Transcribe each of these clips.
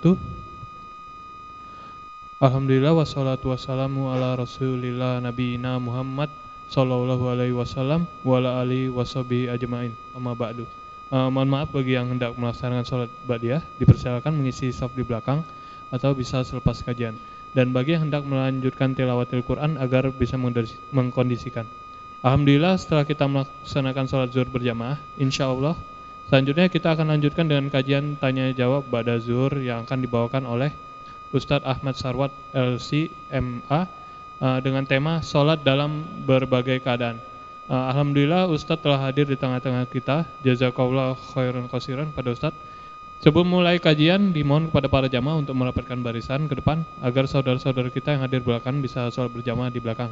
Tuh. Alhamdulillah wassalatu wassalamu ala rasulillah nabiyina Muhammad sallallahu alaihi wasallam wa ala alihi washabihi ajmain. Amma ba'du. Uh, mohon maaf bagi yang hendak melaksanakan sholat ba'diyah dipersilakan mengisi saf di belakang atau bisa selepas kajian. Dan bagi yang hendak melanjutkan tilawatil Quran agar bisa mengkondisikan. Alhamdulillah setelah kita melaksanakan sholat zuhur berjamaah insya Allah selanjutnya kita akan lanjutkan dengan kajian tanya jawab Ba'da zuhur yang akan dibawakan oleh Ustadz Ahmad Sarwat LC MA uh, dengan tema Salat dalam berbagai keadaan. Uh, Alhamdulillah Ustadz telah hadir di tengah-tengah kita. Jazakallah khairan khosiran pada Ustadz. Sebelum mulai kajian, dimohon kepada para jamaah untuk merapatkan barisan ke depan agar saudara-saudara kita yang hadir belakang bisa sholat berjamaah di belakang.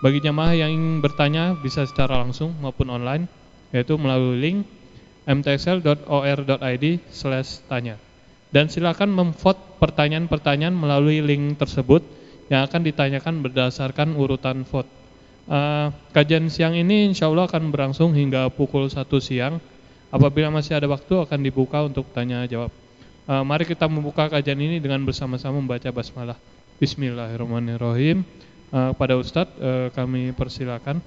Bagi jamaah yang ingin bertanya bisa secara langsung maupun online, yaitu melalui link mtxl.or.id/tanya dan silakan memvote pertanyaan-pertanyaan melalui link tersebut yang akan ditanyakan berdasarkan urutan vote. Uh, kajian siang ini insya Allah akan berlangsung hingga pukul 1 siang. Apabila masih ada waktu akan dibuka untuk tanya jawab. Uh, mari kita membuka kajian ini dengan bersama-sama membaca basmalah. Bismillahirrahmanirrahim. Uh, pada Ustadz uh, kami persilakan.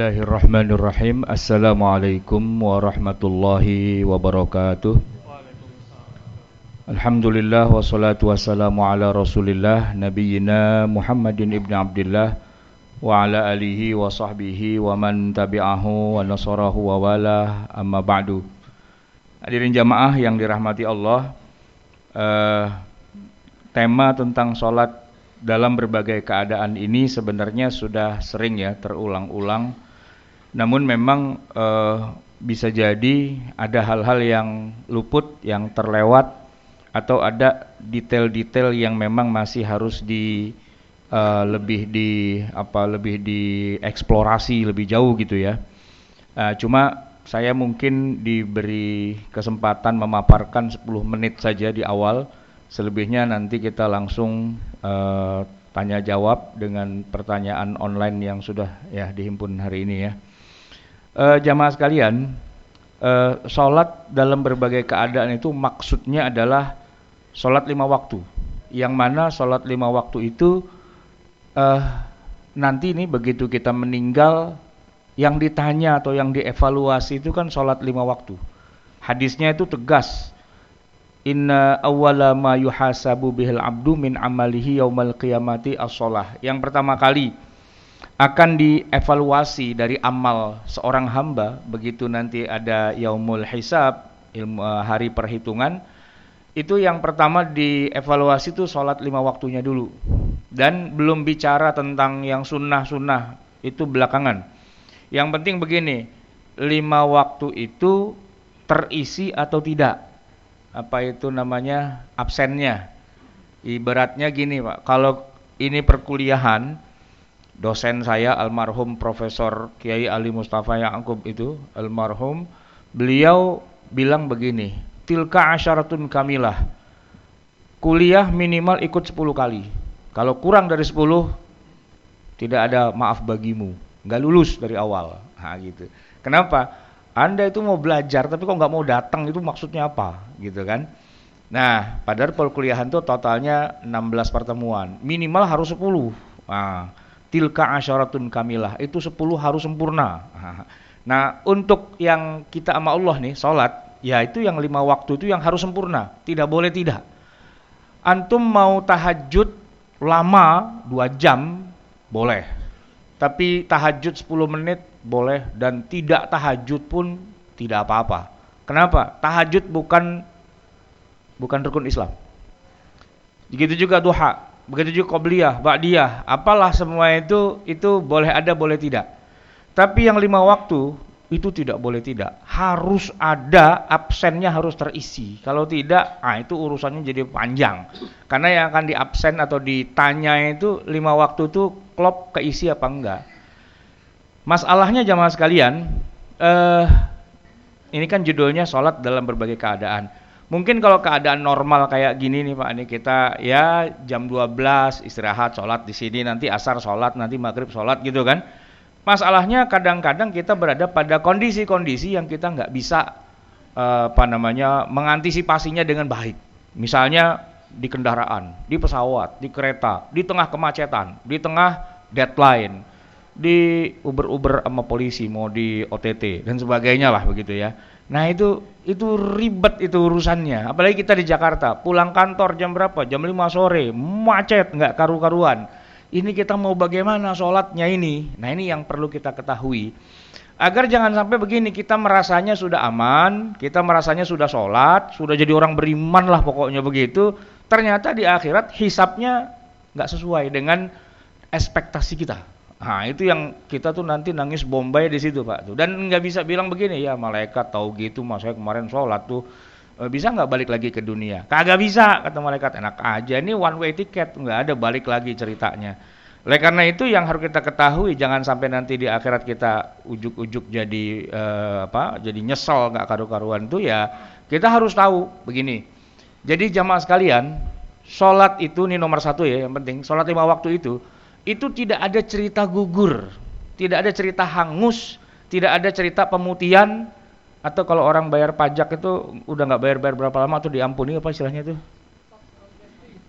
Bismillahirrahmanirrahim. Assalamualaikum warahmatullahi wabarakatuh. Alhamdulillah wassalatu wassalamu ala rasulillah Nabiyyina Muhammadin ibn Abdullah Wa ala alihi wa sahbihi wa man tabi'ahu wa nasarahu wa wala. Amma ba'du. Hadirin jamaah yang dirahmati Allah uh, Tema tentang solat dalam berbagai keadaan ini sebenarnya sudah sering ya terulang-ulang. Namun memang uh, bisa jadi ada hal-hal yang luput, yang terlewat atau ada detail-detail yang memang masih harus di uh, lebih di apa lebih dieksplorasi lebih jauh gitu ya. Uh, cuma saya mungkin diberi kesempatan memaparkan 10 menit saja di awal Selebihnya nanti kita langsung uh, tanya jawab dengan pertanyaan online yang sudah ya dihimpun hari ini ya. Uh, jamaah sekalian, uh, sholat dalam berbagai keadaan itu maksudnya adalah sholat lima waktu. Yang mana sholat lima waktu itu uh, nanti ini begitu kita meninggal yang ditanya atau yang dievaluasi itu kan sholat lima waktu. Hadisnya itu tegas Inna awwala ma yuhasabu bihil abdu min amalihi yaumal qiyamati as-sholah. Yang pertama kali akan dievaluasi dari amal seorang hamba begitu nanti ada yaumul hisab, ilmu eh, hari perhitungan. Itu yang pertama dievaluasi itu sholat lima waktunya dulu. Dan belum bicara tentang yang sunnah-sunnah, itu belakangan. Yang penting begini, lima waktu itu terisi atau tidak apa itu namanya absennya. Ibaratnya gini Pak, kalau ini perkuliahan, dosen saya almarhum Profesor Kiai Ali Mustafa Yaakob itu almarhum, beliau bilang begini, tilka asyaratun kamilah. Kuliah minimal ikut 10 kali. Kalau kurang dari 10 tidak ada maaf bagimu. Nggak lulus dari awal. Nah, gitu. Kenapa? Anda itu mau belajar tapi kok nggak mau datang itu maksudnya apa gitu kan? Nah, padahal perkuliahan itu totalnya 16 pertemuan, minimal harus 10. Nah, tilka asyaratun kamilah, itu 10 harus sempurna. Nah, untuk yang kita sama Allah nih, sholat, ya itu yang lima waktu itu yang harus sempurna, tidak boleh tidak. Antum mau tahajud lama 2 jam, boleh. Tapi tahajud 10 menit boleh dan tidak tahajud pun tidak apa-apa. Kenapa? Tahajud bukan bukan rukun Islam. Begitu juga duha, begitu juga qobliyah, ba'diyah, apalah semua itu itu boleh ada boleh tidak. Tapi yang lima waktu itu tidak boleh tidak. Harus ada absennya harus terisi. Kalau tidak, ah itu urusannya jadi panjang. Karena yang akan diabsen atau ditanya itu lima waktu itu klop keisi apa enggak. Masalahnya jamaah sekalian, uh, ini kan judulnya sholat dalam berbagai keadaan. Mungkin kalau keadaan normal kayak gini nih Pak, ini kita ya jam 12 istirahat sholat di sini, nanti asar sholat, nanti maghrib sholat gitu kan. Masalahnya kadang-kadang kita berada pada kondisi-kondisi yang kita nggak bisa uh, apa namanya mengantisipasinya dengan baik. Misalnya di kendaraan, di pesawat, di kereta, di tengah kemacetan, di tengah deadline, di Uber-Uber sama polisi mau di OTT dan sebagainya lah begitu ya. Nah itu itu ribet itu urusannya. Apalagi kita di Jakarta, pulang kantor jam berapa? Jam 5 sore, macet nggak karu-karuan. Ini kita mau bagaimana sholatnya ini? Nah ini yang perlu kita ketahui. Agar jangan sampai begini, kita merasanya sudah aman, kita merasanya sudah sholat, sudah jadi orang beriman lah pokoknya begitu. Ternyata di akhirat hisapnya nggak sesuai dengan ekspektasi kita. Nah itu yang kita tuh nanti nangis bombay di situ pak tuh. Dan nggak bisa bilang begini ya malaikat tahu gitu mas saya kemarin sholat tuh e, bisa nggak balik lagi ke dunia? Kagak bisa kata malaikat. Enak aja ini one way ticket nggak ada balik lagi ceritanya. Oleh karena itu yang harus kita ketahui jangan sampai nanti di akhirat kita ujuk-ujuk jadi uh, apa jadi nyesel nggak karu-karuan tuh ya kita harus tahu begini. Jadi jamaah sekalian sholat itu ini nomor satu ya yang penting sholat lima waktu itu itu tidak ada cerita gugur, tidak ada cerita hangus, tidak ada cerita pemutihan atau kalau orang bayar pajak itu udah nggak bayar-bayar berapa lama tuh diampuni apa istilahnya itu?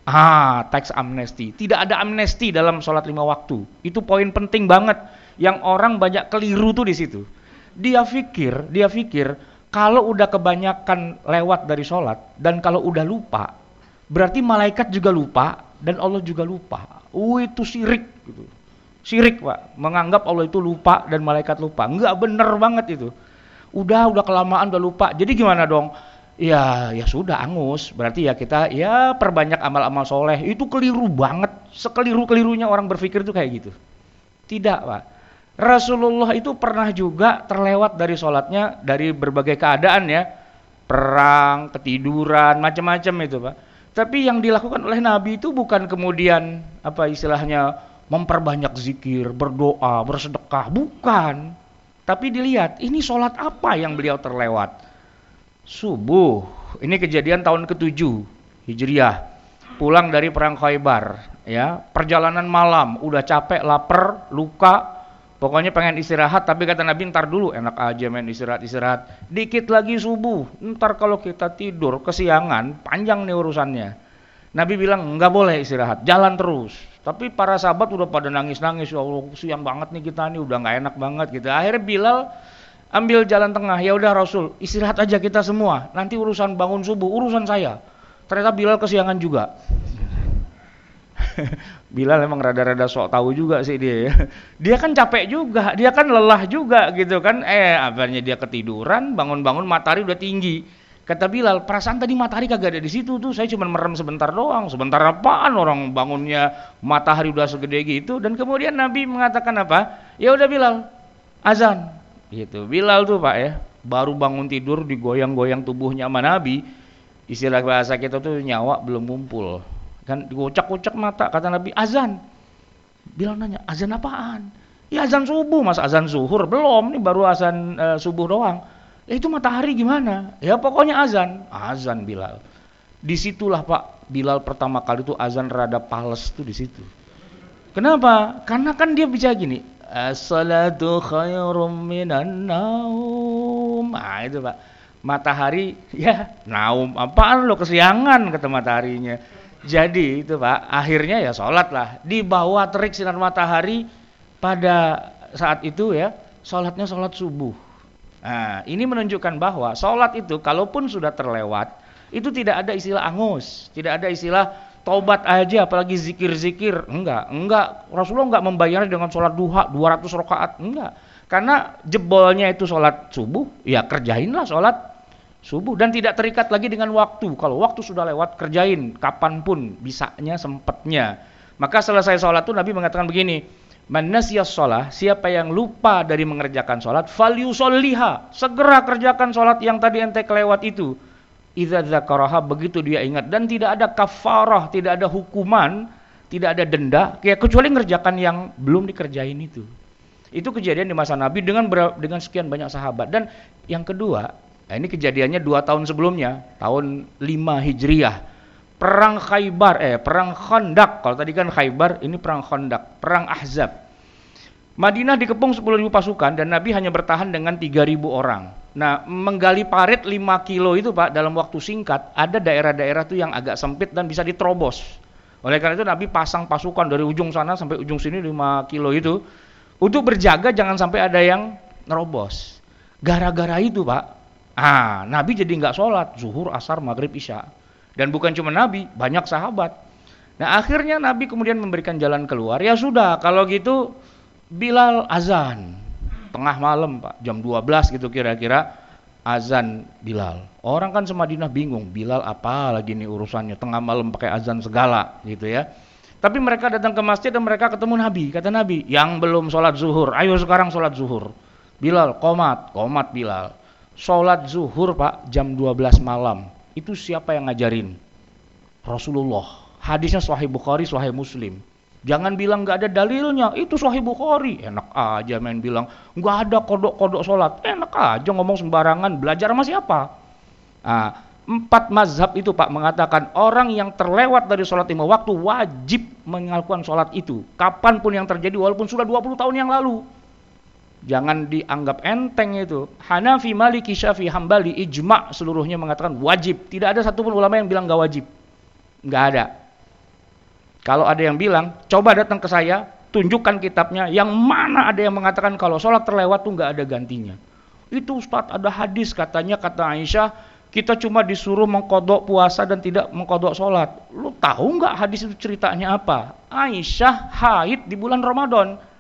Ah, tax amnesty. Tidak ada amnesti dalam sholat lima waktu. Itu poin penting banget yang orang banyak keliru tuh di situ. Dia pikir, dia pikir kalau udah kebanyakan lewat dari sholat dan kalau udah lupa, berarti malaikat juga lupa dan Allah juga lupa. Oh itu sirik gitu. Sirik pak, menganggap Allah itu lupa dan malaikat lupa. Enggak bener banget itu. Udah, udah kelamaan udah lupa. Jadi gimana dong? Ya, ya sudah angus. Berarti ya kita ya perbanyak amal-amal soleh. Itu keliru banget. Sekeliru-kelirunya orang berpikir itu kayak gitu. Tidak pak. Rasulullah itu pernah juga terlewat dari sholatnya dari berbagai keadaan ya. Perang, ketiduran, macam-macam itu pak tapi yang dilakukan oleh Nabi itu bukan kemudian apa istilahnya memperbanyak zikir, berdoa, bersedekah, bukan. Tapi dilihat ini sholat apa yang beliau terlewat. Subuh, ini kejadian tahun ke-7 Hijriah. Pulang dari perang Khaybar, ya, perjalanan malam, udah capek, lapar, luka, Pokoknya pengen istirahat, tapi kata Nabi ntar dulu enak aja main istirahat-istirahat. Dikit lagi subuh, ntar kalau kita tidur kesiangan, panjang nih urusannya. Nabi bilang nggak boleh istirahat, jalan terus. Tapi para sahabat udah pada nangis-nangis, ya Allah siang banget nih kita nih, udah nggak enak banget gitu. Akhirnya Bilal ambil jalan tengah, ya udah Rasul istirahat aja kita semua. Nanti urusan bangun subuh, urusan saya. Ternyata Bilal kesiangan juga. Bilal emang rada-rada sok tahu juga sih dia ya. Dia kan capek juga, dia kan lelah juga gitu kan. Eh, apanya dia ketiduran, bangun-bangun matahari udah tinggi. Kata Bilal, perasaan tadi matahari kagak ada di situ tuh, saya cuma merem sebentar doang. Sebentar apaan orang bangunnya matahari udah segede gitu. Dan kemudian Nabi mengatakan apa? Ya udah Bilal, azan. Gitu. Bilal tuh Pak ya, baru bangun tidur digoyang-goyang tubuhnya sama Nabi. Istilah bahasa kita tuh nyawa belum ngumpul Kan dikocak-kocak mata kata Nabi azan. Bilang nanya, azan apaan? Ya azan subuh, mas azan zuhur belum, nih baru azan e, subuh doang. Ya itu matahari gimana? Ya pokoknya azan, azan Bilal. Di situlah Pak Bilal pertama kali itu azan rada pales tuh di situ. Kenapa? Karena kan dia bisa gini, as-salatu khairum minan naum. Nah, itu Pak. Matahari ya naum apaan lo kesiangan kata mataharinya. Jadi itu Pak, akhirnya ya sholat lah. Di bawah terik sinar matahari pada saat itu ya, sholatnya sholat subuh. Nah, ini menunjukkan bahwa sholat itu kalaupun sudah terlewat, itu tidak ada istilah angus, tidak ada istilah tobat aja, apalagi zikir-zikir. Enggak, enggak. Rasulullah enggak membayarnya dengan sholat duha 200 rakaat, enggak. Karena jebolnya itu sholat subuh, ya kerjainlah sholat subuh dan tidak terikat lagi dengan waktu. Kalau waktu sudah lewat, kerjain kapan pun bisanya, sempatnya. Maka selesai sholat itu Nabi mengatakan begini, Manasiyas sholat, siapa yang lupa dari mengerjakan sholat, falyusolliha, segera kerjakan sholat yang tadi ente kelewat itu. Idza begitu dia ingat dan tidak ada kafarah, tidak ada hukuman, tidak ada denda, ya kecuali mengerjakan yang belum dikerjain itu. Itu kejadian di masa Nabi dengan dengan sekian banyak sahabat. Dan yang kedua, Nah, ini kejadiannya dua tahun sebelumnya, tahun 5 Hijriah. Perang Khaybar, eh perang Khandaq. Kalau tadi kan Khaybar, ini perang Khandaq, perang Ahzab. Madinah dikepung 10.000 pasukan dan Nabi hanya bertahan dengan 3.000 orang. Nah, menggali parit 5 kilo itu Pak dalam waktu singkat, ada daerah-daerah tuh yang agak sempit dan bisa diterobos. Oleh karena itu Nabi pasang pasukan dari ujung sana sampai ujung sini 5 kilo itu untuk berjaga jangan sampai ada yang nerobos. Gara-gara itu Pak, Ah, Nabi jadi nggak sholat zuhur, asar, maghrib, isya. Dan bukan cuma Nabi, banyak sahabat. Nah akhirnya Nabi kemudian memberikan jalan keluar. Ya sudah, kalau gitu Bilal azan tengah malam pak, jam 12 gitu kira-kira azan Bilal. Orang kan semadinah bingung, Bilal apa lagi nih urusannya tengah malam pakai azan segala gitu ya. Tapi mereka datang ke masjid dan mereka ketemu Nabi. Kata Nabi, yang belum sholat zuhur, ayo sekarang sholat zuhur. Bilal, komat, komat Bilal. Sholat zuhur pak jam 12 malam. Itu siapa yang ngajarin? Rasulullah. Hadisnya Sahih Bukhari, Sahih Muslim. Jangan bilang nggak ada dalilnya, itu Sahih Bukhari. Enak aja main bilang nggak ada kodok-kodok sholat. Enak aja ngomong sembarangan. Belajar sama siapa? Nah, empat mazhab itu Pak mengatakan orang yang terlewat dari sholat lima waktu wajib melakukan sholat itu. Kapan pun yang terjadi walaupun sudah 20 tahun yang lalu. Jangan dianggap enteng itu. Hanafi, Maliki, Syafi'i, Hambali, ijma seluruhnya mengatakan wajib. Tidak ada satupun ulama yang bilang nggak wajib. Nggak ada. Kalau ada yang bilang, coba datang ke saya, tunjukkan kitabnya. Yang mana ada yang mengatakan kalau sholat terlewat tuh nggak ada gantinya. Itu Ustaz ada hadis katanya kata Aisyah, kita cuma disuruh mengkodok puasa dan tidak mengkodok sholat. Lu tahu nggak hadis itu ceritanya apa? Aisyah haid di bulan Ramadan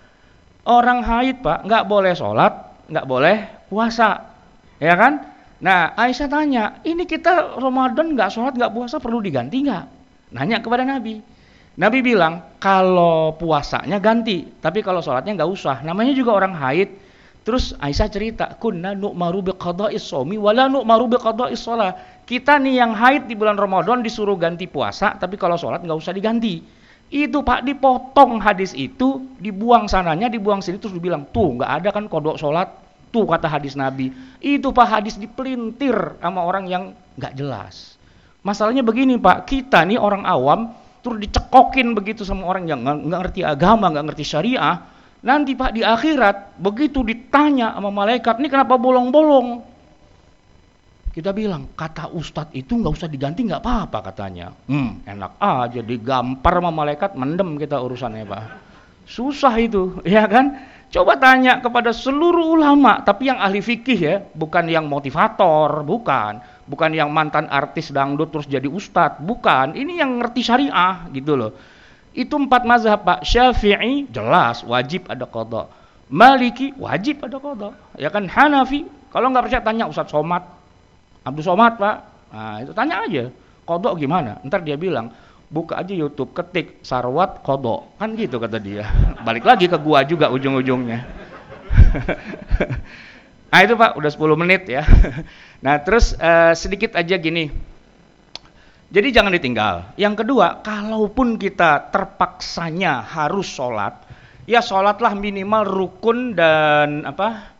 Orang haid pak nggak boleh sholat, nggak boleh puasa, ya kan? Nah Aisyah tanya, ini kita Ramadan nggak sholat nggak puasa perlu diganti nggak? Nanya kepada Nabi. Nabi bilang kalau puasanya ganti, tapi kalau sholatnya nggak usah. Namanya juga orang haid. Terus Aisyah cerita, kunna nu'maru biqada'is shaumi wala nu'maru biqada'is shalah. Kita nih yang haid di bulan Ramadan disuruh ganti puasa, tapi kalau sholat nggak usah diganti. Itu Pak dipotong hadis itu, dibuang sananya, dibuang sini terus dibilang, tuh nggak ada kan kodok sholat, tuh kata hadis Nabi. Itu Pak hadis dipelintir sama orang yang nggak jelas. Masalahnya begini Pak, kita nih orang awam, terus dicekokin begitu sama orang yang nggak ngerti agama, nggak ngerti syariah. Nanti Pak di akhirat, begitu ditanya sama malaikat, ini kenapa bolong-bolong? Kita bilang, kata ustadz itu nggak usah diganti nggak apa-apa katanya. Hmm, enak aja digampar sama malaikat, mendem kita urusannya Pak. Susah itu, ya kan? Coba tanya kepada seluruh ulama, tapi yang ahli fikih ya, bukan yang motivator, bukan. Bukan yang mantan artis dangdut terus jadi ustadz, bukan. Ini yang ngerti syariah gitu loh. Itu empat mazhab Pak. Syafi'i jelas wajib ada kodok. Maliki wajib ada kodok. Ya kan Hanafi, kalau nggak percaya tanya Ustadz Somad, Abdul Somad pak. Nah itu tanya aja kodok gimana? Ntar dia bilang buka aja YouTube ketik sarwat kodok. Kan gitu kata dia. Balik lagi ke gua juga ujung-ujungnya. Nah itu pak udah 10 menit ya. Nah terus uh, sedikit aja gini. Jadi jangan ditinggal. Yang kedua kalaupun kita terpaksanya harus sholat ya sholatlah minimal rukun dan apa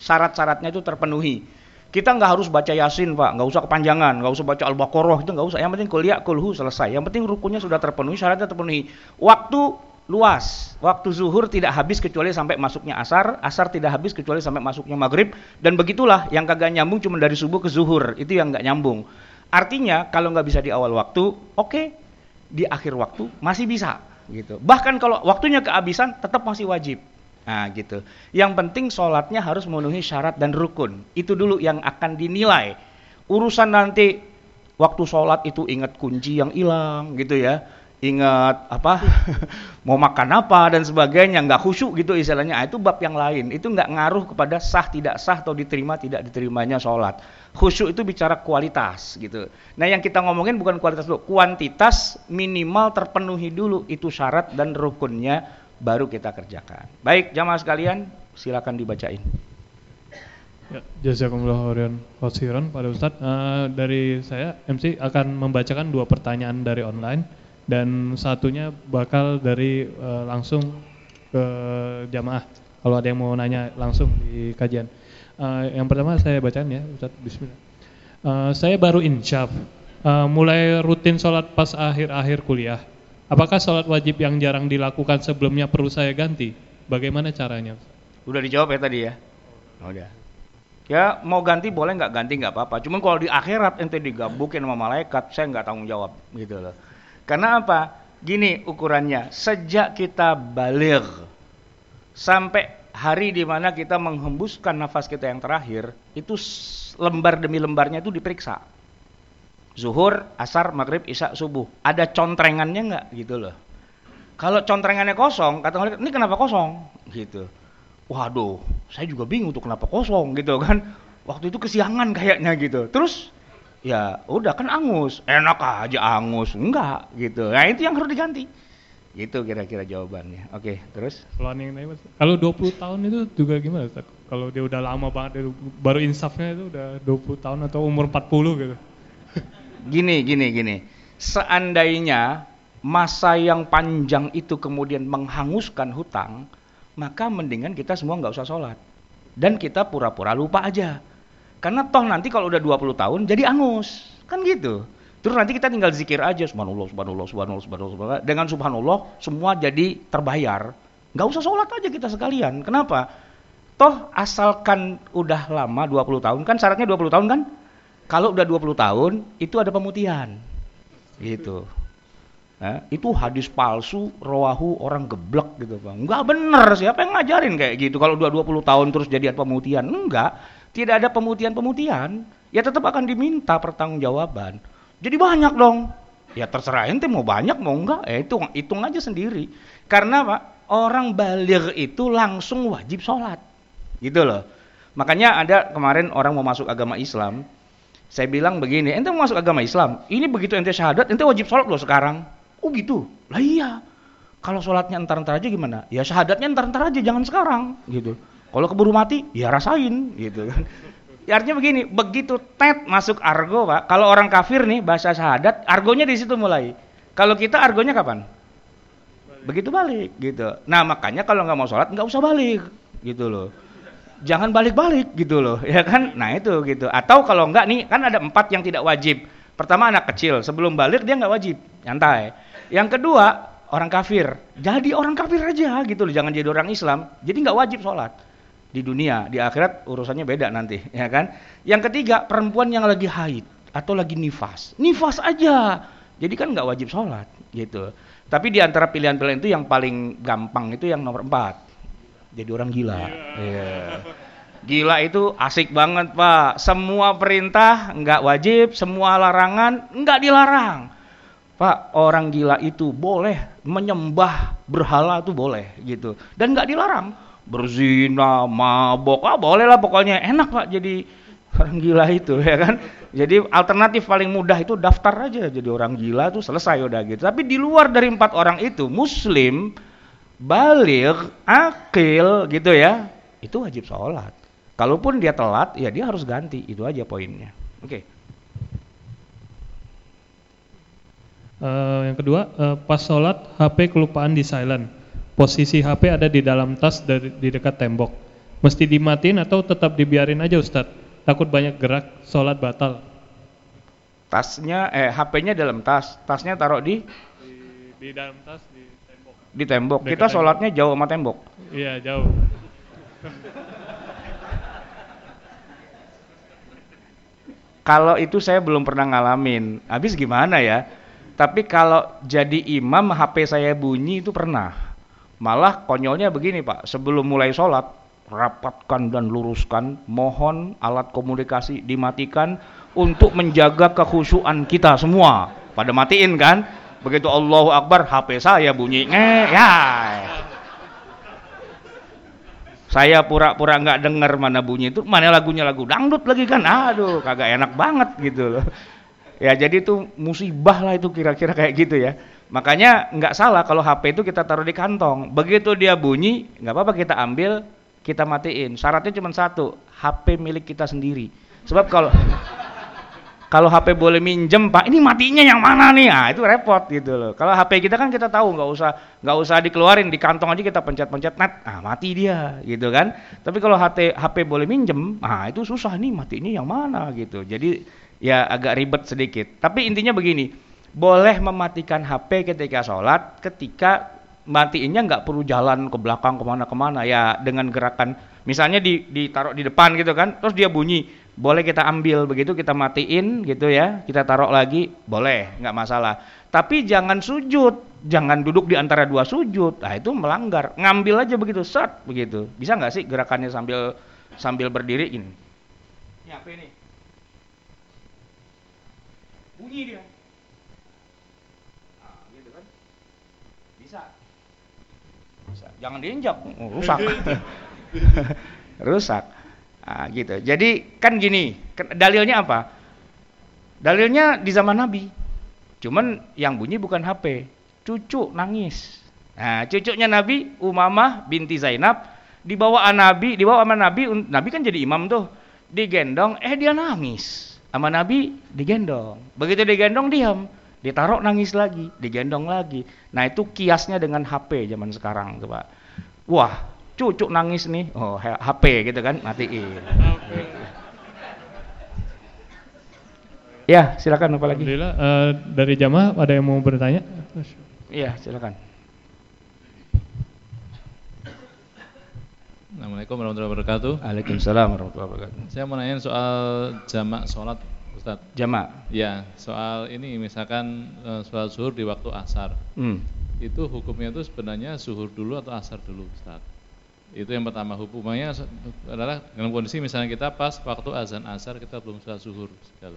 syarat-syaratnya itu terpenuhi kita nggak harus baca Yasin, Pak. Nggak usah kepanjangan. Nggak usah baca Al-Baqarah. Itu nggak usah. Yang penting kuliah, kulhu selesai. Yang penting rukunnya sudah terpenuhi, syaratnya terpenuhi. Waktu luas. Waktu zuhur tidak habis kecuali sampai masuknya asar. Asar tidak habis kecuali sampai masuknya maghrib. Dan begitulah yang kagak nyambung cuma dari subuh ke zuhur. Itu yang nggak nyambung. Artinya kalau nggak bisa di awal waktu, oke. Okay, di akhir waktu masih bisa. gitu. Bahkan kalau waktunya kehabisan tetap masih wajib. Nah gitu. Yang penting sholatnya harus memenuhi syarat dan rukun. Itu dulu yang akan dinilai. Urusan nanti waktu sholat itu ingat kunci yang hilang gitu ya. Ingat apa, mau makan apa dan sebagainya, nggak khusyuk gitu istilahnya. Nah, itu bab yang lain. Itu nggak ngaruh kepada sah tidak sah atau diterima tidak diterimanya sholat. Khusyuk itu bicara kualitas gitu. Nah yang kita ngomongin bukan kualitas dulu, kuantitas minimal terpenuhi dulu itu syarat dan rukunnya baru kita kerjakan. Baik, jamaah sekalian, silakan dibacain. Ya, jazakumullah khairan pada Ustadz. Uh, dari saya MC akan membacakan dua pertanyaan dari online dan satunya bakal dari uh, langsung ke jamaah. Kalau ada yang mau nanya langsung di kajian. Uh, yang pertama saya bacaan ya, Ustaz. Bismillah. Uh, saya baru insyaf, uh, mulai rutin sholat pas akhir-akhir kuliah. Apakah sholat wajib yang jarang dilakukan sebelumnya perlu saya ganti? Bagaimana caranya? Udah dijawab ya tadi ya? Oh, udah. Ya mau ganti boleh nggak ganti nggak apa-apa. Cuman kalau di akhirat ente digabukin sama malaikat, saya nggak tanggung jawab gitu loh. Karena apa? Gini ukurannya, sejak kita balik sampai hari di mana kita menghembuskan nafas kita yang terakhir, itu lembar demi lembarnya itu diperiksa. Zuhur, asar, maghrib, isya, subuh. Ada contrengannya nggak gitu loh. Kalau contrengannya kosong, kata malaikat, ini kenapa kosong? Gitu. Waduh, saya juga bingung tuh kenapa kosong gitu kan. Waktu itu kesiangan kayaknya gitu. Terus ya udah kan angus enak aja angus enggak gitu nah itu yang harus diganti itu kira-kira jawabannya oke terus kalau 20 tahun itu juga gimana kalau dia udah lama banget baru insafnya itu udah 20 tahun atau umur 40 gitu gini gini gini seandainya masa yang panjang itu kemudian menghanguskan hutang maka mendingan kita semua nggak usah sholat dan kita pura-pura lupa aja karena toh nanti kalau udah 20 tahun jadi angus. Kan gitu. Terus nanti kita tinggal zikir aja subhanallah subhanallah subhanallah subhanallah, subhanallah. dengan subhanallah semua jadi terbayar. Nggak usah sholat aja kita sekalian. Kenapa? Toh asalkan udah lama 20 tahun kan syaratnya 20 tahun kan? Kalau udah 20 tahun itu ada pemutihan. Gitu. Nah, itu hadis palsu, rohahu orang geblek gitu bang. Enggak bener, siapa yang ngajarin kayak gitu? Kalau udah 20 tahun terus jadi pemutihan? Enggak tidak ada pemutihan-pemutihan, ya tetap akan diminta pertanggungjawaban. Jadi banyak dong. Ya terserah ente mau banyak mau enggak, ya itu hitung aja sendiri. Karena Pak, orang balik itu langsung wajib sholat. Gitu loh. Makanya ada kemarin orang mau masuk agama Islam, saya bilang begini, ente mau masuk agama Islam, ini begitu ente syahadat, ente wajib sholat loh sekarang. Oh gitu? Lah iya. Kalau sholatnya entar-entar aja gimana? Ya syahadatnya entar-entar aja, jangan sekarang. gitu. Kalau keburu mati, ya rasain gitu kan. Ya, artinya begini, begitu tet masuk argo, Pak. Kalau orang kafir nih bahasa syahadat, argonya di situ mulai. Kalau kita argonya kapan? Begitu balik gitu. Nah, makanya kalau nggak mau sholat nggak usah balik gitu loh. Jangan balik-balik gitu loh, ya kan? Nah itu gitu. Atau kalau nggak nih, kan ada empat yang tidak wajib. Pertama anak kecil, sebelum balik dia nggak wajib, nyantai. Yang kedua orang kafir, jadi orang kafir aja gitu loh, jangan jadi orang Islam. Jadi nggak wajib sholat di dunia, di akhirat urusannya beda nanti, ya kan? Yang ketiga, perempuan yang lagi haid atau lagi nifas. Nifas aja. Jadi kan nggak wajib sholat, gitu. Tapi di antara pilihan-pilihan itu yang paling gampang itu yang nomor empat. Jadi orang gila. Yeah. Yeah. Gila itu asik banget pak. Semua perintah nggak wajib, semua larangan nggak dilarang. Pak, orang gila itu boleh menyembah berhala itu boleh gitu. Dan nggak dilarang berzina, mabok, ah boleh lah pokoknya enak pak jadi orang gila itu ya kan. Jadi alternatif paling mudah itu daftar aja jadi orang gila tuh selesai udah gitu. Tapi di luar dari empat orang itu muslim, balik, akil gitu ya, itu wajib sholat. Kalaupun dia telat, ya dia harus ganti. Itu aja poinnya. Oke. Okay. Uh, eh, yang kedua, uh, pas sholat HP kelupaan di silent posisi HP ada di dalam tas dari, di dekat tembok. Mesti dimatiin atau tetap dibiarin aja Ustadz? Takut banyak gerak, sholat batal. Tasnya, eh HP-nya dalam tas, tasnya taruh di? Di, di dalam tas, di tembok. Dekat kita sholatnya tembok. jauh sama tembok? Iya jauh. kalau itu saya belum pernah ngalamin, habis gimana ya? Tapi kalau jadi imam HP saya bunyi itu pernah Malah konyolnya begini Pak, sebelum mulai sholat, rapatkan dan luruskan, mohon alat komunikasi dimatikan untuk menjaga kekhusyuan kita semua. Pada matiin kan? Begitu Allahu Akbar, HP saya bunyi, nge, ya. Saya pura-pura nggak -pura dengar mana bunyi itu, mana lagunya lagu dangdut lagi kan? Aduh, kagak enak banget gitu loh. Ya jadi itu musibah lah itu kira-kira kayak gitu ya. Makanya nggak salah kalau HP itu kita taruh di kantong. Begitu dia bunyi, nggak apa-apa kita ambil, kita matiin. Syaratnya cuma satu, HP milik kita sendiri. Sebab kalau kalau HP boleh minjem pak ini matinya yang mana nih? Ah itu repot gitu loh. Kalau HP kita kan kita tahu nggak usah nggak usah dikeluarin di kantong aja kita pencet-pencet net. Ah mati dia gitu kan. Tapi kalau HP HP boleh minjem ah itu susah nih matinya yang mana gitu. Jadi ya agak ribet sedikit. Tapi intinya begini boleh mematikan HP ketika sholat ketika matiinnya nggak perlu jalan ke belakang ke mana-kemana. Ya dengan gerakan misalnya di ditaruh di depan gitu kan terus dia bunyi boleh kita ambil begitu kita matiin gitu ya kita taruh lagi boleh nggak masalah. Tapi jangan sujud jangan duduk di antara dua sujud. Nah itu melanggar. Ngambil aja begitu set begitu. Bisa nggak sih gerakannya sambil sambil berdiri ini ini apa ini? Bunyi dia. Nah, gitu kan? Bisa. Bisa. Jangan diinjak. Oh, rusak. Rusak Nah, gitu. Jadi kan gini, dalilnya apa? Dalilnya di zaman Nabi. Cuman yang bunyi bukan HP, cucu nangis. Nah, cucunya Nabi Umamah binti Zainab dibawa Nabi, dibawa sama Nabi, Nabi kan jadi imam tuh. Digendong, eh dia nangis. Sama Nabi digendong. Begitu digendong diam, ditaruh nangis lagi, digendong lagi. Nah, itu kiasnya dengan HP zaman sekarang tuh, Pak. Wah, cucu nangis nih oh HP gitu kan matiin ya silakan apa lagi Alhamdulillah uh, dari jamaah ada yang mau bertanya iya silakan Assalamualaikum warahmatullahi wabarakatuh. Waalaikumsalam warahmatullahi wabarakatuh. Saya mau nanya soal jamak sholat, Ustaz. Jamak? Ya, soal ini misalkan uh, sholat zuhur di waktu asar. Hmm. Itu hukumnya itu sebenarnya zuhur dulu atau asar dulu, Ustaz? Itu yang pertama hukumannya adalah dalam kondisi misalnya kita pas waktu azan asar kita belum sholat zuhur segala.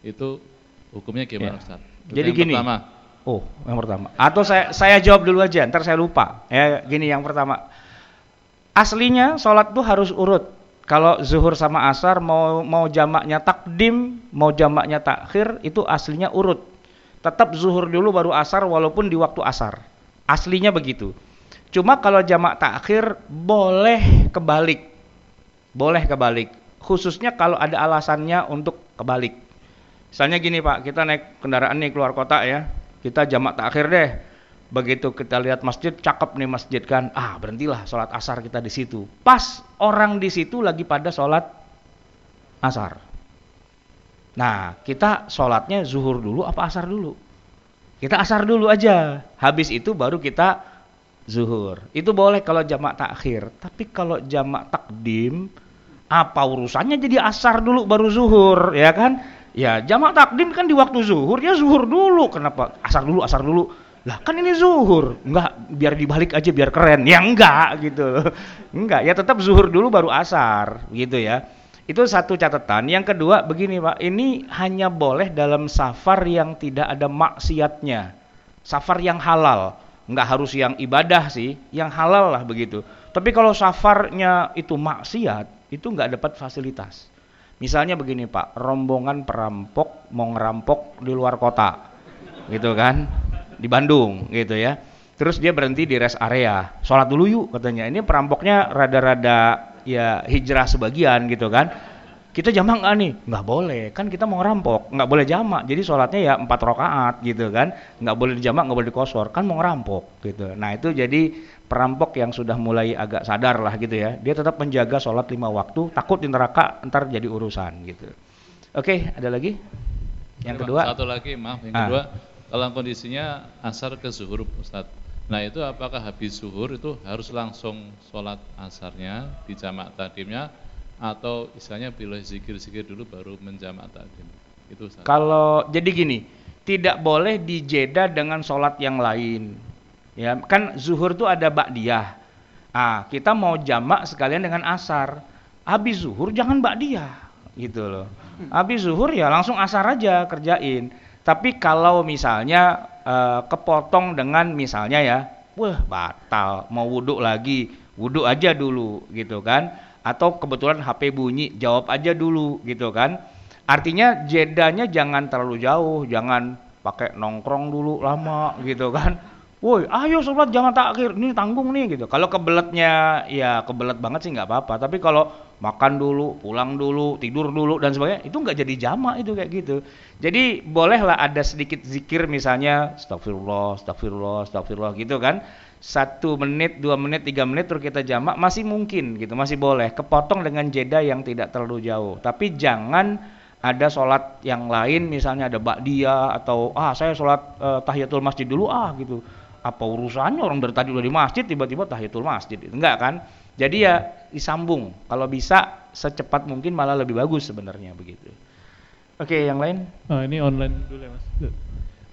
Itu hukumnya gimana ya. Ustaz? Itu Jadi gini. Pertama. Oh, yang pertama. Atau saya saya jawab dulu aja, ntar saya lupa. Ya, gini yang pertama. Aslinya sholat tuh harus urut. Kalau zuhur sama asar mau mau jamaknya takdim, mau jamaknya takhir itu aslinya urut. Tetap zuhur dulu baru asar walaupun di waktu asar. Aslinya begitu. Cuma kalau jamak takhir boleh kebalik. Boleh kebalik. Khususnya kalau ada alasannya untuk kebalik. Misalnya gini Pak, kita naik kendaraan nih keluar kota ya. Kita jamak takhir deh. Begitu kita lihat masjid, cakep nih masjid kan. Ah, berhentilah sholat asar kita di situ. Pas orang di situ lagi pada sholat asar. Nah, kita sholatnya zuhur dulu apa asar dulu? Kita asar dulu aja. Habis itu baru kita zuhur. Itu boleh kalau jamak takhir. Tapi kalau jamak takdim, apa urusannya jadi asar dulu baru zuhur, ya kan? Ya jamak takdim kan di waktu zuhur, ya zuhur dulu. Kenapa asar dulu, asar dulu? Lah kan ini zuhur. Enggak, biar dibalik aja biar keren. Ya enggak gitu. Enggak, ya tetap zuhur dulu baru asar, gitu ya. Itu satu catatan. Yang kedua begini Pak, ini hanya boleh dalam safar yang tidak ada maksiatnya. Safar yang halal nggak harus yang ibadah sih, yang halal lah begitu. Tapi kalau safarnya itu maksiat, itu nggak dapat fasilitas. Misalnya begini Pak, rombongan perampok mau ngerampok di luar kota, gitu kan, di Bandung, gitu ya. Terus dia berhenti di rest area, sholat dulu yuk katanya. Ini perampoknya rada-rada ya hijrah sebagian gitu kan kita jamak nggak nih? Nggak boleh, kan kita mau ngerampok, nggak boleh jamak. Jadi sholatnya ya empat rakaat gitu kan, nggak boleh dijamak, nggak boleh dikosor, kan mau ngerampok gitu. Nah itu jadi perampok yang sudah mulai agak sadar lah gitu ya. Dia tetap menjaga sholat lima waktu, takut di neraka ntar jadi urusan gitu. Oke, ada lagi? Yang kedua? Satu lagi, maaf. Yang ah. kedua, kalau kondisinya asar ke zuhur, Ustaz. Nah itu apakah habis zuhur itu harus langsung sholat asarnya, di jamak tadimnya, atau istilahnya pilih zikir-zikir dulu baru menjamak takdim. Itu salah. Kalau jadi gini, tidak boleh dijeda dengan sholat yang lain. Ya, kan zuhur tuh ada ba'diyah. Ah, kita mau jamak sekalian dengan asar. Habis zuhur jangan ba'diyah gitu loh. Habis zuhur ya langsung asar aja kerjain. Tapi kalau misalnya uh, kepotong dengan misalnya ya, wah batal, mau wudhu lagi, wudhu aja dulu gitu kan atau kebetulan HP bunyi jawab aja dulu gitu kan artinya jedanya jangan terlalu jauh jangan pakai nongkrong dulu lama gitu kan woi ayo sobat jangan takhir ini tanggung nih gitu kalau kebeletnya ya kebelet banget sih nggak apa-apa tapi kalau makan dulu, pulang dulu, tidur dulu dan sebagainya, itu nggak jadi jamak itu kayak gitu. Jadi bolehlah ada sedikit zikir misalnya astagfirullah, astagfirullah, astagfirullah gitu kan. Satu menit, dua menit, tiga menit terus kita jamak masih mungkin gitu, masih boleh. Kepotong dengan jeda yang tidak terlalu jauh. Tapi jangan ada sholat yang lain misalnya ada bakdia atau ah saya sholat uh, tahiyatul masjid dulu ah gitu. Apa urusannya orang dari tadi udah di masjid tiba-tiba tahiyatul masjid itu enggak kan? Jadi ya disambung. Kalau bisa secepat mungkin malah lebih bagus sebenarnya begitu. Oke yang lain? Oh, ini online dulu ya mas.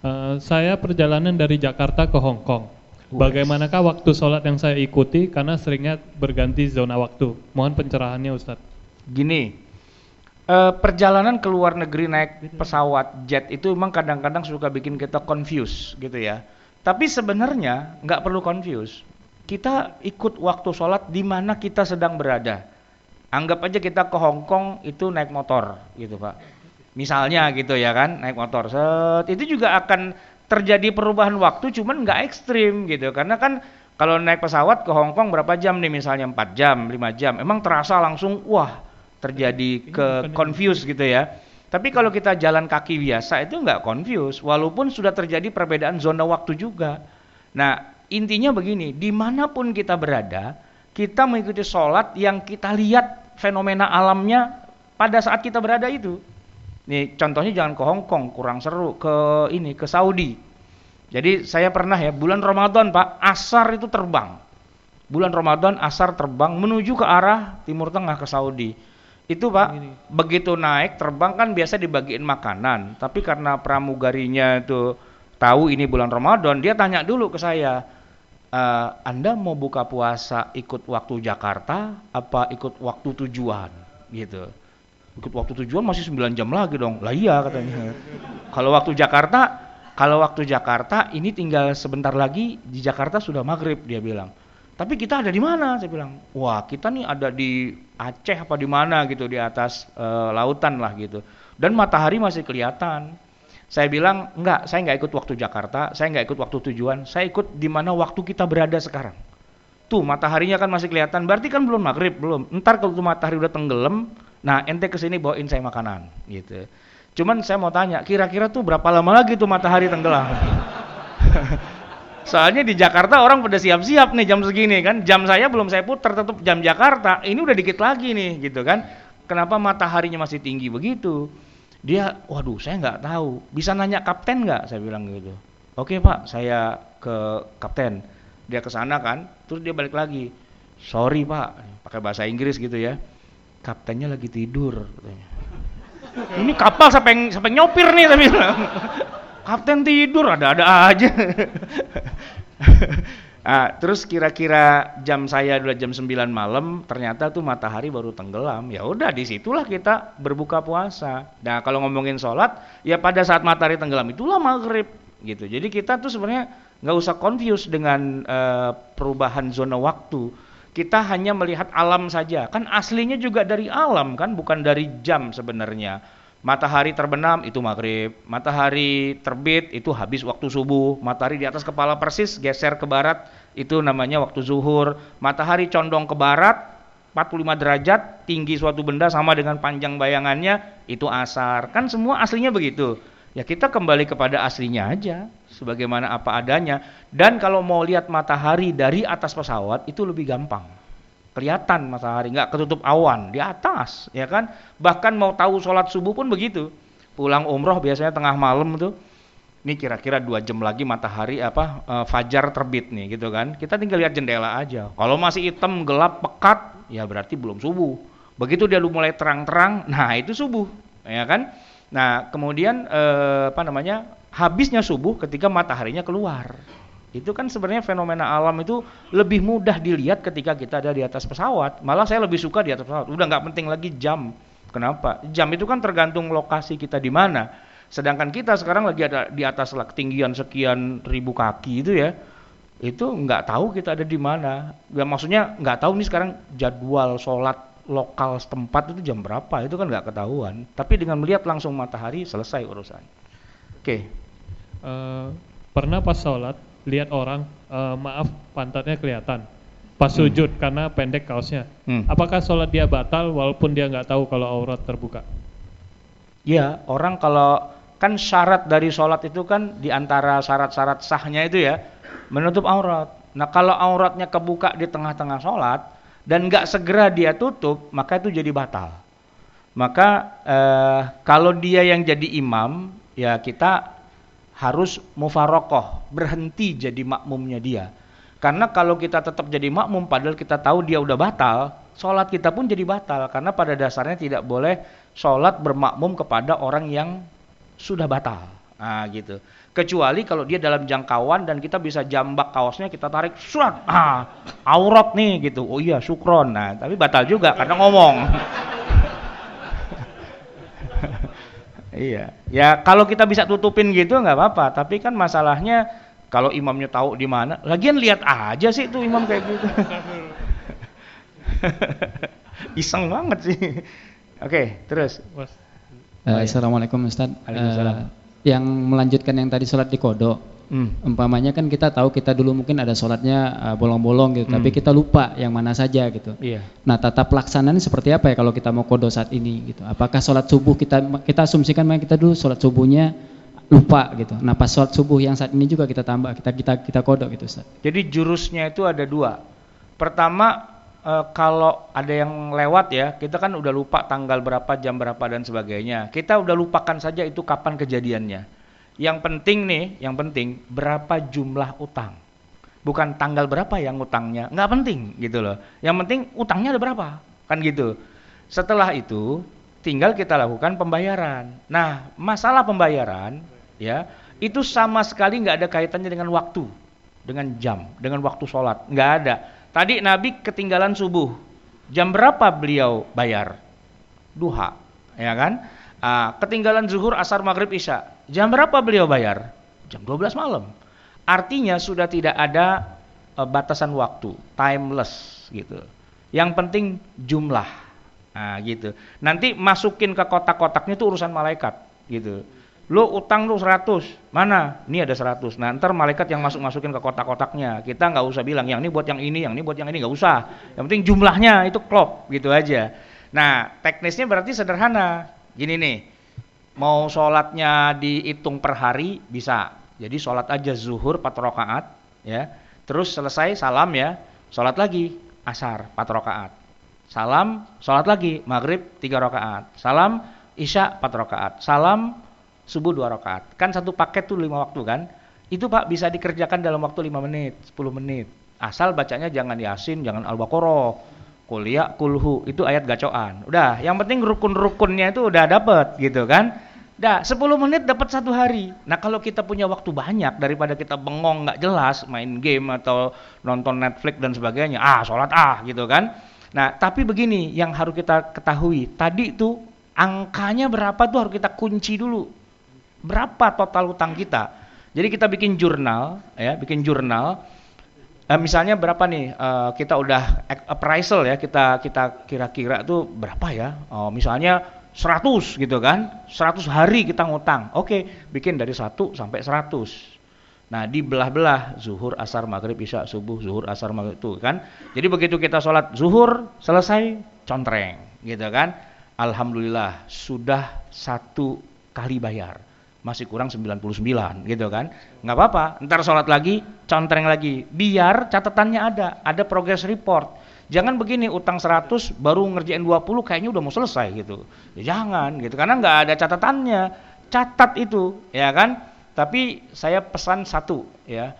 Uh, saya perjalanan dari Jakarta ke Hong Kong bagaimanakah waktu sholat yang saya ikuti karena seringnya berganti zona waktu mohon pencerahannya Ustadz gini uh, perjalanan ke luar negeri naik pesawat jet itu memang kadang-kadang suka bikin kita confuse gitu ya tapi sebenarnya nggak perlu confuse. Kita ikut waktu sholat di mana kita sedang berada. Anggap aja kita ke Hong Kong itu naik motor gitu pak. Misalnya gitu ya kan, naik motor. Set, itu juga akan terjadi perubahan waktu cuman nggak ekstrim gitu. Karena kan kalau naik pesawat ke Hong Kong berapa jam nih misalnya 4 jam, 5 jam. Emang terasa langsung wah terjadi ke confuse gitu ya. Tapi kalau kita jalan kaki biasa itu nggak confuse, walaupun sudah terjadi perbedaan zona waktu juga. Nah, intinya begini, di mana pun kita berada, kita mengikuti sholat yang kita lihat fenomena alamnya pada saat kita berada itu. Nih, contohnya jangan ke Hong Kong, kurang seru. Ke ini, ke Saudi. Jadi saya pernah ya, bulan Ramadan Pak, asar itu terbang. Bulan Ramadan asar terbang menuju ke arah Timur Tengah ke Saudi itu pak Begini. begitu naik terbang kan biasa dibagiin makanan tapi karena pramugarinya itu tahu ini bulan Ramadan dia tanya dulu ke saya e, anda mau buka puasa ikut waktu Jakarta apa ikut waktu tujuan gitu ikut waktu tujuan masih 9 jam lagi dong lah iya katanya kalau waktu Jakarta kalau waktu Jakarta ini tinggal sebentar lagi di Jakarta sudah maghrib dia bilang tapi kita ada di mana? Saya bilang, wah kita nih ada di Aceh apa di mana gitu di atas e, lautan lah gitu. Dan matahari masih kelihatan. Saya bilang, enggak, saya enggak ikut waktu Jakarta, saya enggak ikut waktu tujuan, saya ikut di mana waktu kita berada sekarang. Tuh mataharinya kan masih kelihatan, berarti kan belum maghrib, belum. Ntar kalau tuh matahari udah tenggelam, nah ente ke sini bawain saya makanan gitu. Cuman saya mau tanya, kira-kira tuh berapa lama lagi tuh matahari tenggelam? Soalnya di Jakarta orang pada siap-siap nih jam segini kan. Jam saya belum saya putar tetap jam Jakarta. Ini udah dikit lagi nih gitu kan. Kenapa mataharinya masih tinggi begitu? Dia, waduh saya nggak tahu. Bisa nanya kapten nggak? Saya bilang gitu. Oke pak, saya ke kapten. Dia ke sana kan, terus dia balik lagi. Sorry pak, pakai bahasa Inggris gitu ya. Kaptennya lagi tidur. Ini kapal sampai sampai nyopir nih bilang kapten tidur ada-ada aja. nah, terus kira-kira jam saya udah jam 9 malam, ternyata tuh matahari baru tenggelam. Ya udah di situlah kita berbuka puasa. Nah kalau ngomongin sholat, ya pada saat matahari tenggelam itulah maghrib gitu. Jadi kita tuh sebenarnya nggak usah confuse dengan uh, perubahan zona waktu. Kita hanya melihat alam saja. Kan aslinya juga dari alam kan, bukan dari jam sebenarnya Matahari terbenam itu maghrib, matahari terbit itu habis waktu subuh, matahari di atas kepala persis geser ke barat itu namanya waktu zuhur, matahari condong ke barat 45 derajat tinggi suatu benda sama dengan panjang bayangannya itu asar. Kan semua aslinya begitu. Ya kita kembali kepada aslinya aja sebagaimana apa adanya dan kalau mau lihat matahari dari atas pesawat itu lebih gampang kelihatan matahari, nggak ketutup awan di atas, ya kan? Bahkan mau tahu sholat subuh pun begitu. Pulang umroh biasanya tengah malam tuh, ini kira-kira dua jam lagi matahari apa e, fajar terbit nih gitu kan? Kita tinggal lihat jendela aja. Kalau masih hitam gelap pekat, ya berarti belum subuh. Begitu dia mulai terang-terang, nah itu subuh, ya kan? Nah kemudian e, apa namanya? Habisnya subuh ketika mataharinya keluar. Itu kan sebenarnya fenomena alam itu lebih mudah dilihat ketika kita ada di atas pesawat. Malah saya lebih suka di atas pesawat. Udah nggak penting lagi jam. Kenapa? Jam itu kan tergantung lokasi kita di mana. Sedangkan kita sekarang lagi ada di atas ketinggian sekian ribu kaki itu ya. Itu nggak tahu kita ada di mana. Ya maksudnya nggak tahu nih sekarang jadwal sholat lokal setempat itu jam berapa. Itu kan nggak ketahuan. Tapi dengan melihat langsung matahari selesai urusan. Oke. Okay. Uh, eh, pernah pas sholat lihat orang uh, maaf pantatnya kelihatan pas hmm. sujud karena pendek kaosnya. Hmm. Apakah sholat dia batal walaupun dia nggak tahu kalau aurat terbuka? Iya, orang kalau kan syarat dari sholat itu kan di antara syarat-syarat sahnya itu ya menutup aurat. Nah kalau auratnya kebuka di tengah-tengah sholat dan nggak segera dia tutup, maka itu jadi batal. Maka eh, kalau dia yang jadi imam, ya kita harus mufarokoh, berhenti jadi makmumnya dia. Karena kalau kita tetap jadi makmum padahal kita tahu dia udah batal, sholat kita pun jadi batal. Karena pada dasarnya tidak boleh sholat bermakmum kepada orang yang sudah batal. Nah gitu. Kecuali kalau dia dalam jangkauan dan kita bisa jambak kaosnya kita tarik surat. Ah, aurat nih gitu. Oh iya sukron. Nah tapi batal juga karena ngomong. Iya. Ya kalau kita bisa tutupin gitu nggak apa-apa. Tapi kan masalahnya kalau imamnya tahu di mana, lagian lihat aja sih tuh imam kayak gitu. Iseng banget sih. Oke, terus. Uh, Assalamualaikum Ustaz. Uh, yang melanjutkan yang tadi sholat di kodok. Hmm. Umpamanya kan kita tahu kita dulu mungkin ada sholatnya uh, bolong-bolong gitu, hmm. tapi kita lupa yang mana saja gitu. Iya. Nah tata pelaksanaan seperti apa ya kalau kita mau kodok saat ini gitu? Apakah sholat subuh kita kita asumsikan kita dulu sholat subuhnya lupa gitu. Nah pas sholat subuh yang saat ini juga kita tambah, kita kita kita kodok gitu Ustaz. Jadi jurusnya itu ada dua. Pertama e, kalau ada yang lewat ya, kita kan udah lupa tanggal berapa, jam berapa dan sebagainya. Kita udah lupakan saja itu kapan kejadiannya. Yang penting nih, yang penting berapa jumlah utang. Bukan tanggal berapa yang utangnya, nggak penting gitu loh. Yang penting utangnya ada berapa, kan gitu. Setelah itu tinggal kita lakukan pembayaran. Nah, masalah pembayaran ya itu sama sekali nggak ada kaitannya dengan waktu, dengan jam, dengan waktu sholat, nggak ada. Tadi Nabi ketinggalan subuh, jam berapa beliau bayar? Duha, ya kan? Ah, ketinggalan zuhur, asar, maghrib, isya, jam berapa beliau bayar? Jam 12 malam. Artinya sudah tidak ada uh, batasan waktu, timeless gitu. Yang penting jumlah, nah gitu. Nanti masukin ke kotak-kotaknya itu urusan malaikat gitu. Lu utang lu 100, mana? Ini ada 100. Nah, ntar malaikat yang masuk-masukin ke kotak-kotaknya. Kita nggak usah bilang yang ini buat yang ini, yang ini buat yang ini nggak usah. Yang penting jumlahnya itu klop gitu aja. Nah, teknisnya berarti sederhana. Gini nih, mau sholatnya dihitung per hari bisa. Jadi sholat aja zuhur 4 rakaat, ya. Terus selesai salam ya, sholat lagi asar 4 rakaat. Salam, sholat lagi maghrib 3 rakaat. Salam isya 4 rakaat. Salam subuh dua rakaat. Kan satu paket tuh lima waktu kan? Itu Pak bisa dikerjakan dalam waktu lima menit, 10 menit. Asal bacanya jangan Yasin, jangan Al-Baqarah, kuliah, kulhu, itu ayat gacoan. Udah, yang penting rukun-rukunnya itu udah dapet gitu kan? Dah, 10 menit dapat satu hari. Nah, kalau kita punya waktu banyak daripada kita bengong nggak jelas main game atau nonton Netflix dan sebagainya, ah sholat ah gitu kan. Nah, tapi begini yang harus kita ketahui, tadi tuh angkanya berapa tuh harus kita kunci dulu berapa total utang kita. Jadi kita bikin jurnal, ya, bikin jurnal. Eh, misalnya berapa nih uh, kita udah appraisal ya, kita kita kira-kira tuh berapa ya? Oh, misalnya 100 gitu kan, 100 hari kita ngutang. Oke, bikin dari 1 sampai 100. Nah, dibelah-belah zuhur, asar, maghrib, isya, subuh, zuhur, asar, maghrib itu kan. Jadi begitu kita sholat zuhur selesai contreng, gitu kan. Alhamdulillah sudah satu kali bayar masih kurang 99 gitu kan? Nggak apa-apa ntar sholat lagi contreng lagi. Biar catatannya ada ada progress report. Jangan begini utang 100 baru ngerjain 20 kayaknya udah mau selesai gitu. Ya jangan gitu. Karena nggak ada catatannya. Catat itu ya kan? Tapi saya pesan satu ya.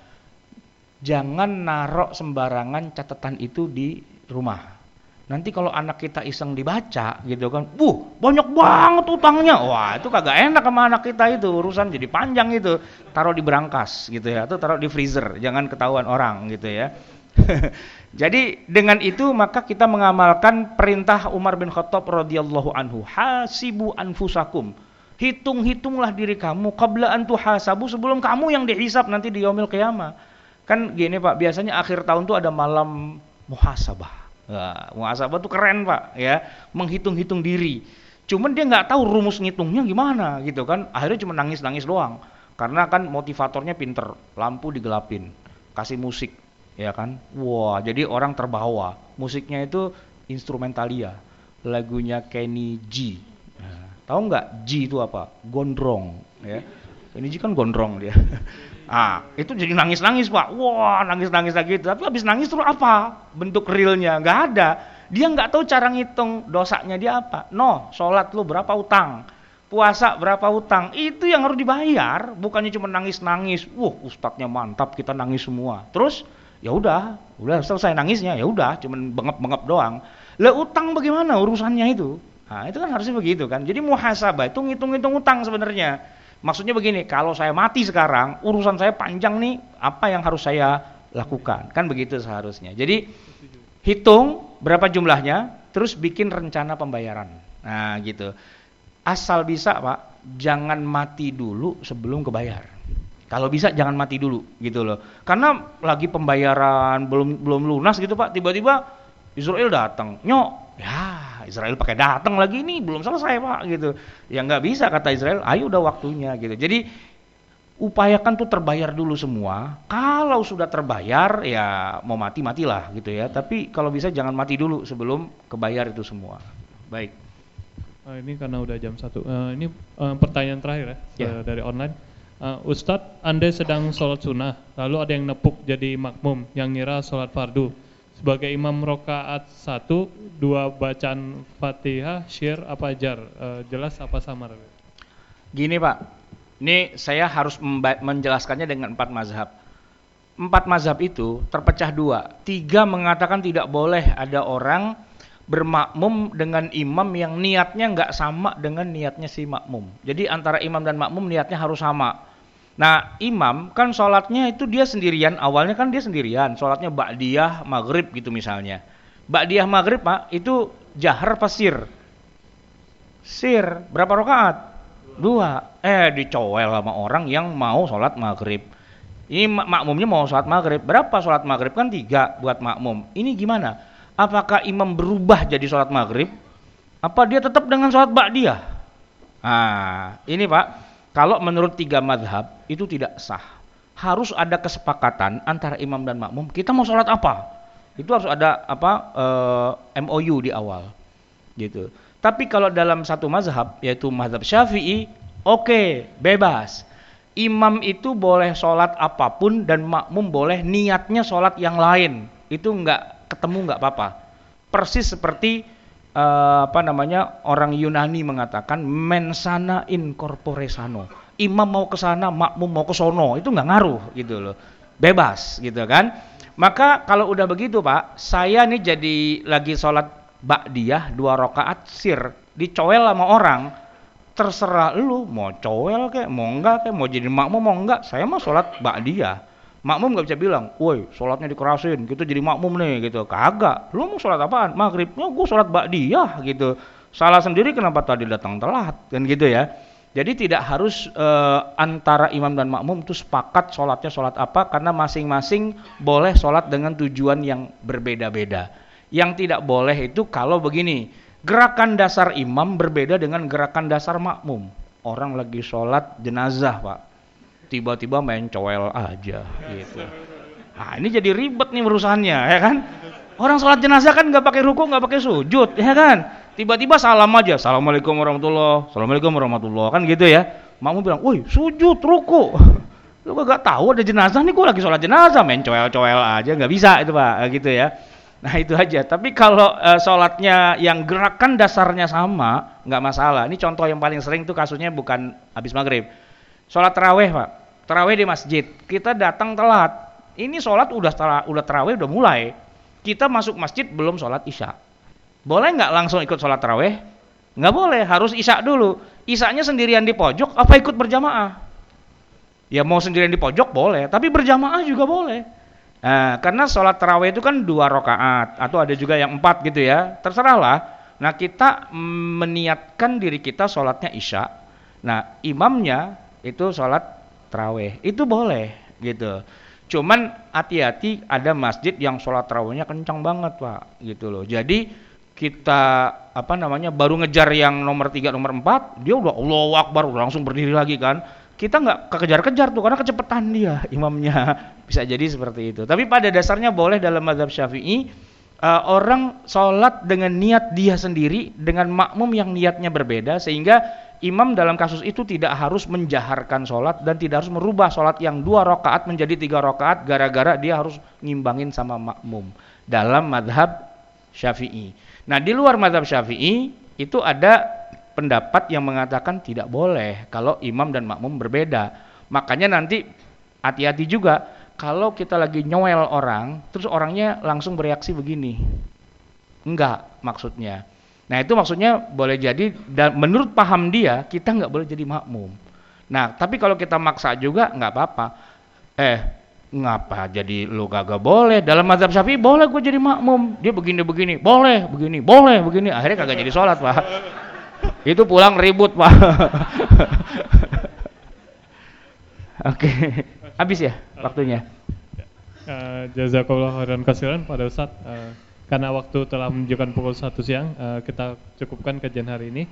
Jangan narok sembarangan catatan itu di rumah Nanti kalau anak kita iseng dibaca gitu kan, "Wuh, banyak banget utangnya." Wah, itu kagak enak sama anak kita itu, urusan jadi panjang itu. Taruh di berangkas gitu ya, atau taruh di freezer, jangan ketahuan orang gitu ya. jadi dengan itu maka kita mengamalkan perintah Umar bin Khattab radhiyallahu anhu, "Hasibu anfusakum." Hitung-hitunglah diri kamu qabla an tuhasabu sebelum kamu yang dihisap nanti di yaumil qiyamah. Kan gini Pak, biasanya akhir tahun tuh ada malam muhasabah Nah, muhasabah tuh keren pak, ya menghitung-hitung diri. Cuman dia nggak tahu rumus ngitungnya gimana gitu kan. Akhirnya cuma nangis-nangis doang. Karena kan motivatornya pinter, lampu digelapin, kasih musik, ya kan? Wah, jadi orang terbawa. Musiknya itu instrumentalia, lagunya Kenny G. Nah, tahu nggak G itu apa? Gondrong, ya. G kan gondrong dia. Ah, itu jadi nangis-nangis pak. Wah, nangis-nangis lagi. Tapi habis nangis terus apa? Bentuk realnya nggak ada. Dia nggak tahu cara ngitung dosanya dia apa. No, sholat lu berapa utang? Puasa berapa utang? Itu yang harus dibayar. Bukannya cuma nangis-nangis. Wah, ustadznya mantap, kita nangis semua. Terus ya udah, udah selesai nangisnya. Ya udah, cuma bengap-bengap doang. Lah utang bagaimana urusannya itu? Nah, itu kan harusnya begitu kan. Jadi muhasabah itu ngitung-ngitung utang sebenarnya Maksudnya begini, kalau saya mati sekarang, urusan saya panjang nih, apa yang harus saya lakukan? Kan begitu seharusnya. Jadi hitung berapa jumlahnya, terus bikin rencana pembayaran. Nah, gitu. Asal bisa, Pak, jangan mati dulu sebelum kebayar. Kalau bisa jangan mati dulu, gitu loh. Karena lagi pembayaran belum belum lunas gitu, Pak. Tiba-tiba Israel datang, nyok, ya Israel pakai datang lagi ini belum selesai pak gitu. Ya nggak bisa kata Israel ayo udah waktunya gitu. Jadi upayakan tuh terbayar dulu semua. Kalau sudah terbayar ya mau mati matilah gitu ya. Tapi kalau bisa jangan mati dulu sebelum kebayar itu semua. Baik. Uh, ini karena udah jam satu. Uh, ini uh, pertanyaan terakhir ya, ya. Uh, dari online. Uh, Ustadz anda sedang sholat sunnah lalu ada yang nepuk jadi makmum yang ngira sholat fardu sebagai imam rokaat satu dua bacaan fatihah syir apa jar? E, jelas apa samar? Gini pak. Ini saya harus menjelaskannya dengan empat mazhab. Empat mazhab itu terpecah dua. Tiga mengatakan tidak boleh ada orang bermakmum dengan imam yang niatnya nggak sama dengan niatnya si makmum. Jadi antara imam dan makmum niatnya harus sama Nah imam kan sholatnya itu dia sendirian, awalnya kan dia sendirian, sholatnya ba'diyah maghrib gitu misalnya. Ba'diyah maghrib pak itu jahar pasir. Sir, berapa rakaat? Dua. Eh dicowel sama orang yang mau sholat maghrib. Ini mak makmumnya mau sholat maghrib. Berapa sholat maghrib? Kan tiga buat makmum. Ini gimana? Apakah imam berubah jadi sholat maghrib? Apa dia tetap dengan sholat ba'diyah? Nah, ini pak kalau menurut tiga madhab itu tidak sah. Harus ada kesepakatan antara imam dan makmum. Kita mau sholat apa? Itu harus ada apa e, eh, MOU di awal, gitu. Tapi kalau dalam satu mazhab yaitu mazhab Syafi'i, oke okay, bebas. Imam itu boleh sholat apa pun dan makmum boleh niatnya sholat yang lain. Itu nggak ketemu nggak apa-apa. Persis seperti uh, apa namanya orang Yunani mengatakan mensana in corpore sano. Imam mau ke sana, makmum mau ke sono, itu nggak ngaruh gitu loh. Bebas gitu kan. Maka kalau udah begitu Pak, saya nih jadi lagi sholat ba'diyah dua rakaat sir, dicoel sama orang, terserah lu mau coel kayak mau enggak kayak mau jadi makmum mau enggak, saya mau sholat ba'diyah makmum nggak bisa bilang, woi sholatnya dikerasin, gitu jadi makmum nih gitu. Kagak, lu mau sholat apaan? Maghribnya gue sholat ba'diyah gitu. Salah sendiri kenapa tadi datang telat kan gitu ya. Jadi tidak harus e, antara imam dan makmum itu sepakat sholatnya sholat apa karena masing-masing boleh sholat dengan tujuan yang berbeda-beda. Yang tidak boleh itu kalau begini, gerakan dasar imam berbeda dengan gerakan dasar makmum. Orang lagi sholat jenazah pak, tiba-tiba main cowel aja gitu. Nah ini jadi ribet nih urusannya ya kan. Orang sholat jenazah kan nggak pakai ruku nggak pakai sujud ya kan. Tiba-tiba salam aja, assalamualaikum warahmatullah, assalamualaikum warahmatullah kan gitu ya. Makmu bilang, woi sujud ruku. Lu gak tahu ada jenazah nih, gue lagi sholat jenazah main cowel-cowel aja nggak bisa itu pak gitu ya. Nah itu aja. Tapi kalau uh, sholatnya yang gerakan dasarnya sama, nggak masalah. Ini contoh yang paling sering tuh kasusnya bukan habis maghrib Sholat terawih pak, terawih di masjid. Kita datang telat. Ini sholat udah udah terawih udah mulai. Kita masuk masjid belum sholat isya. Boleh nggak langsung ikut sholat terawih? Nggak boleh, harus isya dulu. Isanya sendirian di pojok, apa ikut berjamaah? Ya mau sendirian di pojok boleh, tapi berjamaah juga boleh. Nah, karena sholat terawih itu kan dua rakaat atau ada juga yang empat gitu ya, terserahlah. Nah kita meniatkan diri kita sholatnya isya. Nah imamnya itu sholat terawih itu boleh gitu. Cuman hati-hati ada masjid yang sholat terawihnya kencang banget pak gitu loh. Jadi kita apa namanya baru ngejar yang nomor tiga nomor empat dia udah Allah Akbar udah langsung berdiri lagi kan. Kita nggak kekejar-kejar tuh karena kecepatan dia imamnya. Bisa jadi seperti itu. Tapi pada dasarnya boleh dalam mazhab Syafi'i uh, orang sholat dengan niat dia sendiri dengan makmum yang niatnya berbeda sehingga imam dalam kasus itu tidak harus menjaharkan sholat dan tidak harus merubah sholat yang dua rakaat menjadi tiga rakaat gara-gara dia harus ngimbangin sama makmum dalam madhab syafi'i. Nah di luar madhab syafi'i itu ada pendapat yang mengatakan tidak boleh kalau imam dan makmum berbeda. Makanya nanti hati-hati juga kalau kita lagi nyowel orang, terus orangnya langsung bereaksi begini. Enggak maksudnya. Nah itu maksudnya boleh jadi dan menurut paham dia kita nggak boleh jadi makmum. Nah tapi kalau kita maksa juga nggak apa-apa. Eh ngapa jadi lu kagak boleh? Dalam mazhab syafi'i boleh gue jadi makmum. Dia begini begini. Boleh begini boleh begini. Akhirnya kagak jadi sholat pak. Itu pulang ribut pak. Oke. Habis ya waktunya? Uh, jazakallah khairan kasiran pada Ustaz. Uh, karena waktu telah menunjukkan pukul 1 siang, uh, kita cukupkan kajian hari ini.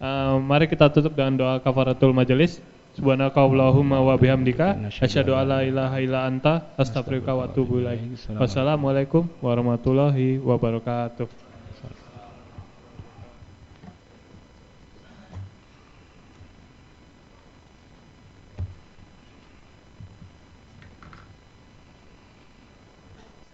Uh, mari kita tutup dengan doa kafaratul majelis. Subhanakallahumma wa bihamdika asyhadu alla ilaha illa anta astaghfiruka wa atubu ilaik. Wassalamualaikum warahmatullahi wabarakatuh.